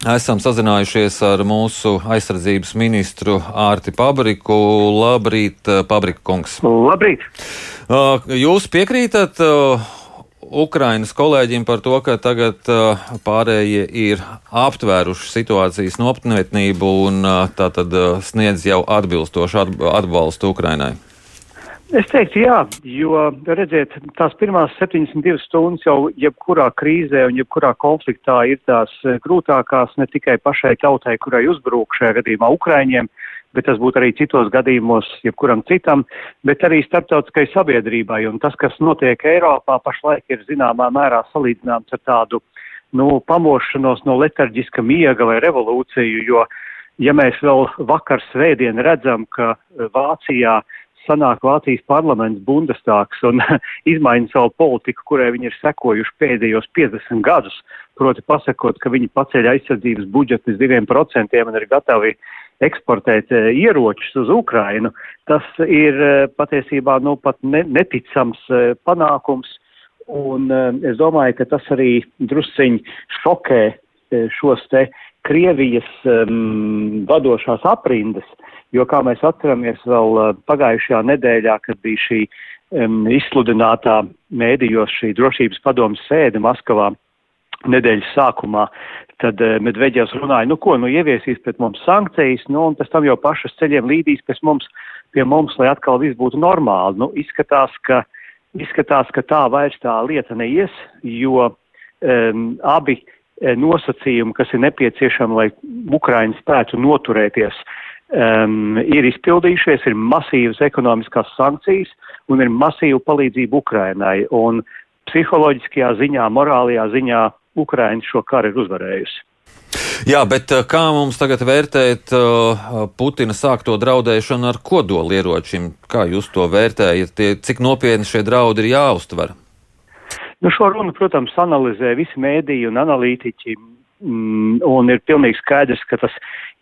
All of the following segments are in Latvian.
Esam sazinājušies ar mūsu aizsardzības ministru Ārti Pabriku. Labrīt, Pabrika kungs. Labrīt! Jūs piekrītat Ukrainas kolēģiem par to, ka tagad pārējie ir aptvēruši situācijas nopietnību un tātad sniedz jau atbilstošu atbalstu Ukrainai? Es teiktu, jā, jo, redziet, tās pirmās 72 stundas jau jebkurā krīzē un jebkurā konfliktā ir tās eh, grūtākās ne tikai pašai tautai, kurai uzbrūk šajā gadījumā Ukraiņiem, bet tas būtu arī citos gadījumos, jebkuram citam, bet arī starptautiskai sabiedrībai. Un tas, kas notiek Eiropā, pašlaik ir zināmā mērā salīdzināms ar tādu, nu, pamošanos no letarģiska miega vai revolūciju, jo, ja mēs vēl vakar svētdien redzam, ka Vācijā sanāk Vācijas parlaments Bundestāgs un izmaina savu politiku, kurai viņi ir sekojuši pēdējos 50 gadus, proti pasakot, ka viņi paceļ aizsardzības budžetu līdz 2% un ir gatavi eksportēt e, ieročus uz Ukrainu, tas ir e, patiesībā nu, pat ne, neticams e, panākums. Un es domāju, ka tas arī drusciņi šokē šos te Krievijas um, vadošās aprindas, jo, kā mēs atceramies vēl uh, pagājušajā nedēļā, kad bija šī um, izsludinātā mēdījos šī drošības padomas sēde Maskavā nedēļas sākumā, tad uh, Medveģevs runāja, nu ko, nu ieviesīs pret mums sankcijas, nu un pēc tam jau pašas ceļiem līdīs pēc mums, pie mums, lai atkal viss būtu normāli. Nu, izskatās, ka, izskatās, ka tā vairs tā lieta neies, jo um, abi Eh, nosacījumi, kas ir nepieciešami, lai Ukraiņa spētu noturēties, um, ir izpildījušies, ir masīvas ekonomiskās sankcijas un ir masīva palīdzība Ukrainai. Un psiholoģiskajā ziņā, morālajā ziņā Ukraina šo karu ir uzvarējusi. Jā, bet eh, kā mums tagad vērtēt uh, Putina sākto draudēšanu ar kodolieročiem? Kā jūs to vērtējat? Tie, cik nopietni šie draudi ir jāuztver? Nu, šo runu, protams, analizē visi mēdīji un analītiķi, mm, un ir pilnīgi skaidrs, ka tas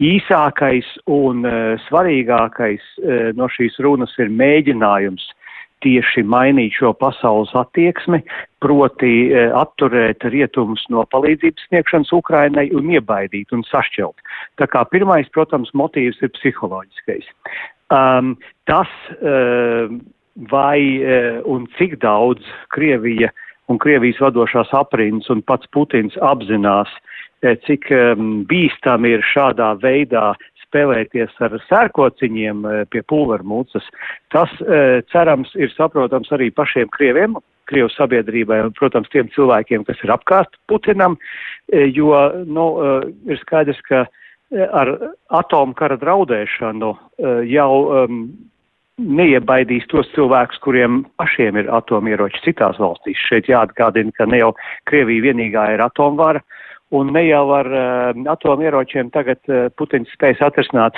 īsākais un uh, svarīgākais uh, no šīs runas ir mēģinājums tieši mainīt šo pasaules attieksmi, proti uh, atturēt rietumus no palīdzības sniegšanas Ukrainai un iebaidīt un sašķelt. Tā kā pirmais, protams, motīvs ir psiholoģiskais. Um, tas, uh, vai uh, un cik daudz Krievija uh, un Krievijas vadošās aprindas un pats Putins apzinās, eh, cik um, bīstami ir šādā veidā spēlēties ar sērkociņiem uh, pie pulvermūcas. Tas, uh, cerams, ir saprotams arī pašiem Krieviem, Krievu sabiedrībai un, protams, tiem cilvēkiem, kas ir apkārt Putinam, jo, nu, ir skaidrs, ka ar atomkara draudēšanu jau um, neiebaidīs tos cilvēkus, kuriem pašiem ir atomieroči citās valstīs. Šeit jāatgādina, ka ne jau Krievija vienīgā ir atomvara, un ne jau ar uh, atomieročiem tagad uh, Putins spējas atrisināt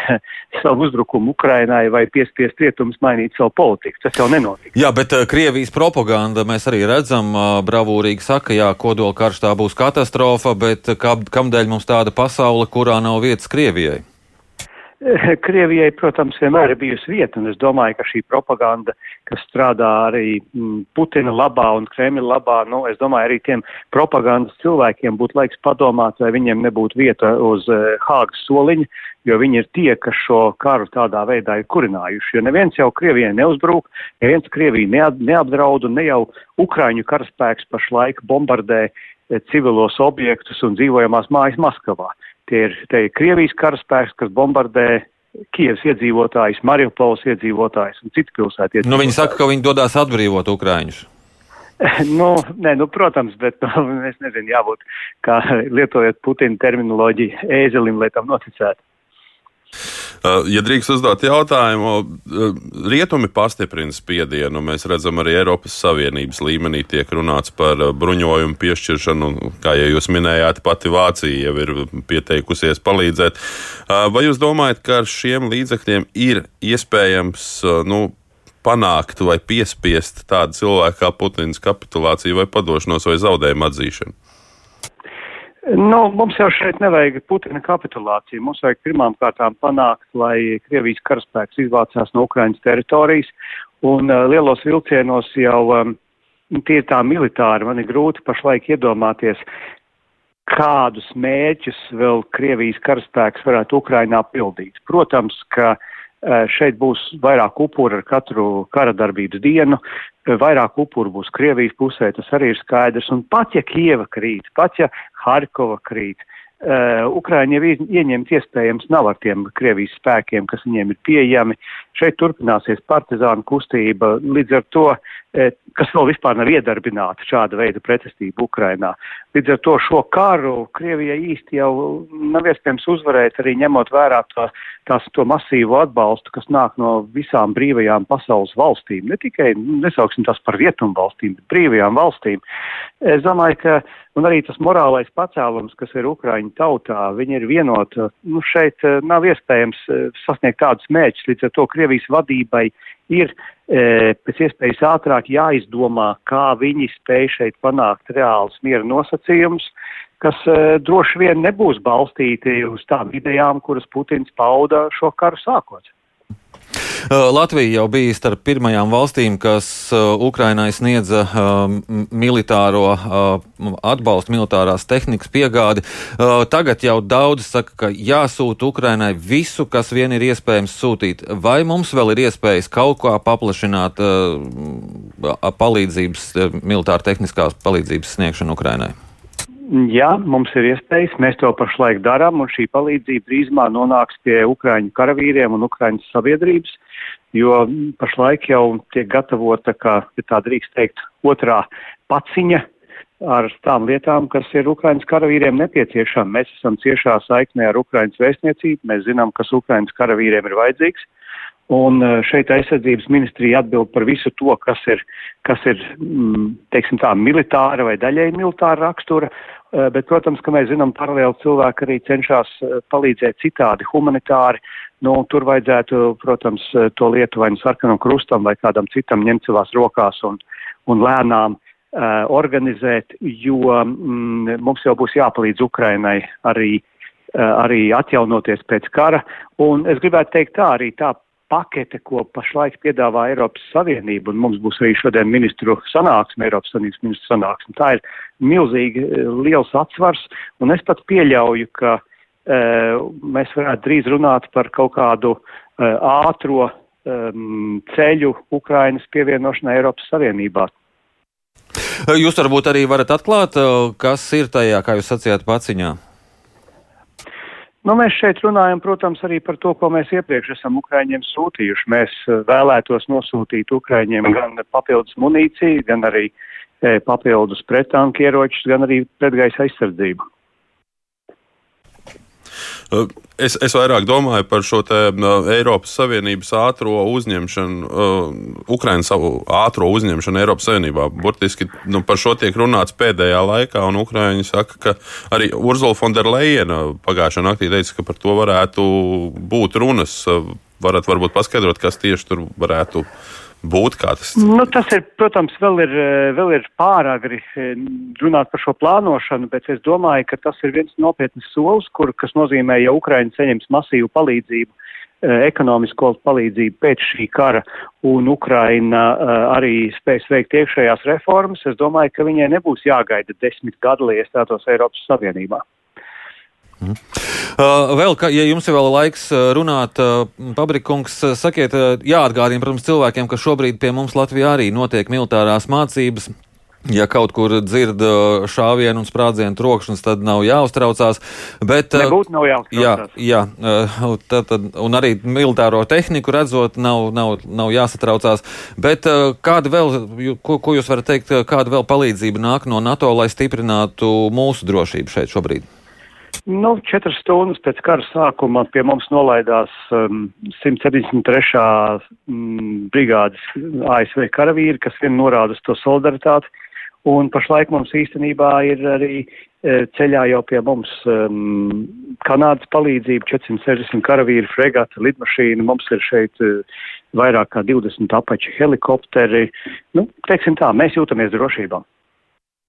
savu uzbrukumu Ukrainai vai piespiest rietumus mainīt savu politiku. Tas jau nenotiek. Jā, bet uh, Krievijas propaganda mēs arī redzam, uh, bravūrīgi saka, jā, kodola karš tā būs katastrofa, bet kā, kamdēļ mums tāda pasaule, kurā nav vietas Krievijai? Krievijai, protams, vienmēr ir bijusi vieta, un es domāju, ka šī propaganda, kas strādā arī mm, Putina labā un Kremļa labā, nu, es domāju, arī tiem propagandas cilvēkiem būtu laiks padomāt, vai viņiem nebūtu vieta uz uh, Hāgas soliņa, jo viņi ir tie, kas šo karu tādā veidā ir kurinājuši. Jo neviens jau Krievijai neuzbrūk, neviens Krieviju neap, neapdraud, un ne jau Ukraiņu karaspēks pašlaik bombardē eh, civilos objektus un dzīvojamās mājas Maskavā. Tie ir, tie ir Krievijas karaspēks, kas bombardē Kievas iedzīvotājus, Mariupols iedzīvotājus un citu pilsētu iedzīvotājus. Nu, viņi saka, ka viņi dodās atbrīvot Ukraiņus. nu, nē, nu, protams, bet nu, es nezinu, jābūt, kā lietojot Putina terminoloģiju, ēzelim, lai tam noticētu. Uh, ja drīkst uzdot jautājumu, uh, rietumi pastiprina spiedienu. Mēs redzam, arī Eiropas Savienības līmenī tiek runāts par uh, bruņojumu piešķiršanu. Kā jau jūs minējāt, pati Vācija jau ir pieteikusies palīdzēt. Vai jūs domājat, ka ar šiem līdzekļiem ir iespējams nu, panākt vai piespiest tādu cilvēku kā Putins kapitulāciju vai padošanos vai zaudējumu atzīšanu? Nu, mums jau šeit nevajag Putina kapitulāciju. Mums vajag pirmām kārtām panākt, lai Krievijas karaspēks izvācās no Ukrainas teritorijas, un uh, lielos vilcienos jau um, tie ir tā militāri. Man ir grūti pašlaik iedomāties, kādus mērķus vēl Krievijas karaspēks varētu Ukrainā pildīt. Protams, ka šeit būs vairāk upuru ar katru kara darbības dienu, vairāk upuru būs Krievijas pusē, tas arī ir skaidrs. Un pat ja Kieva krīt, pat ja Harkova krīt, Uh, Ukraiņi jau ieņemt iespējams nav ar tiem Krievijas spēkiem, kas viņiem ir pieejami. Šeit turpināsies partizānu kustība, līdz ar to, kas vēl vispār nav iedarbināta šāda veida pretestība Ukrainā. Līdz ar to šo karu Krievijai īsti jau nav iespējams uzvarēt, arī ņemot vērā to, tās, to masīvo atbalstu, kas nāk no visām brīvajām pasaules valstīm. Ne tikai, nesauksim tās par rietumu valstīm, bet brīvajām valstīm. Es domāju, ka un arī tas morālais pacēlums, kas ir Ukraiņu tautā, viņi ir vienoti. Nu, šeit eh, nav iespējams sasniegt tādus mērķus, līdz ar to Krievijas vadībai ir e, pēc iespējas ātrāk jāizdomā, kā viņi spēj šeit panākt reāls miera nosacījumus, kas e, droši vien nebūs balstīti uz tām idejām, kuras Putins pauda šo karu sākot. Uh, Latvija jau bija starp pirmajām valstīm, kas uh, Ukrainai sniedza um, militāro uh, atbalstu, militārās tehnikas piegādi. Tagad jau daudz saka, ka jāsūta Ukrainai visu, kas vien ir iespējams sūtīt. Vai mums vēl ir iespējas kaut kā paplašināt palīdzības, militāra tehniskās palīdzības sniegšanu Ukrainai? Jā, mums ir iespējas, mēs to pašlaik darām, un šī palīdzība drīzumā nonāks pie Ukraiņu karavīriem un Ukraiņas sabiedrības, jo pašlaik jau tiek gatavota, kā, ja tā drīkst teikt, otrā paciņa ar tām lietām, kas ir Ukraiņas karavīriem nepieciešama. Mēs esam ciešā saiknē ar Ukraiņas vēstniecību, mēs zinām, kas Ukraiņas karavīriem ir vajadzīgs. Un eh, šeit aizsardzības ministrija atbild par visu to, kas ir, kas ir mm, teiksim tā, militāra vai daļēji militāra rakstura, eh, bet, protams, ka mēs zinām, paralēli cilvēki arī cenšas eh, palīdzēt citādi humanitāri. Nu, tur vajadzētu, protams, to lietu vai nu sarkanam krustam vai kādam citam ņemt savās rokās un, un lēnām uh, organizēt, jo mm, mums jau būs jāpalīdz Ukrainai arī, arī atjaunoties pēc kara. Un es gribētu teikt tā arī tā pakete, ko pašlaik piedāvā Eiropas Savienība, un mums būs arī šodien ministru sanāksme, Eiropas Savienības ministru sanāksme. Tā ir milzīgi eh, liels atsvars, un es pat pieļauju, ka uh, mēs varētu drīz runāt par kaut kādu uh, ātro um, ceļu Ukrainas pievienošanai Eiropas Savienībā. Jūs varbūt arī varat atklāt, kas ir tajā, kā jūs sacījāt, paciņā? Nu, mēs šeit runājam, protams, arī par to, ko mēs iepriekš esam Ukraiņiem sūtījuši. Mēs eh, vēlētos nosūtīt Ukraiņiem gan papildus munīciju, gan arī e, papildus pretanku ieročus, gan arī pretgaisa aizsardzību. Uh, es, es vairāk domāju par šo te, uh, Eiropas Savienības ātrā uzņemšanu, uh, Ukraiņas ātrā uzņemšanu Eiropas Savienībā. Burtiski nu, par šo tiek runāts pēdējā laikā, un Ukraiņi saka, ka arī Urzula Fonderleina pagājušā naktī teica, ka par to varētu būt runas. Varat varbūt paskaidrot, kas tieši tur varētu būt būt tas? Nu, tas ir, protams, vēl ir, eh, vēl ir pāragri eh, runāt par šo plānošanu, bet es domāju, ka tas ir viens nopietns solis, kur, kas nozīmē, ja Ukraina saņems masīvu palīdzību, eh, ekonomisko palīdzību pēc šī kara, un Ukraina arī spēs veikt iekšējās reformas, es domāju, ka viņai nebūs jāgaida desmit gadi, lai iestātos Eiropas Savienībā. Mm. Vēl, ka, ja jums ir vēl laiks uh, runāt, uh, Pabrikungs, sakiet, jāatgādina, protams, cilvēkiem, ka šobrīd pie mums Latvijā arī notiek militārās mācības. Ja kaut kur dzird šāvienu un sprādzienu trokšņus, tad nav jāuztraucās. Bet, Nebūtu nav jāuztraucās. Jā, jā tad, tad, un arī militāro tehniku redzot, nav, nav, nav jāsatraucās. Bet kāda vēl, ko, ko jūs varat teikt, kāda vēl palīdzība nāk no NATO, lai stiprinātu mūsu drošību šeit šobrīd? Nu, četras stundas pēc kara sākuma pie mums nolaidās um, 173. Um, brigādes ASV karavīri, kas vien norāda uz to solidaritāti. Un pašlaik mums īstenībā ir arī e, ceļā jau pie mums um, Kanādas palīdzība, 460 karavīri, fregata, lidmašīna. Mums ir šeit e, vairāk kā 20 apači helikopteri. Nu, teiksim tā, mēs jūtamies drošībā.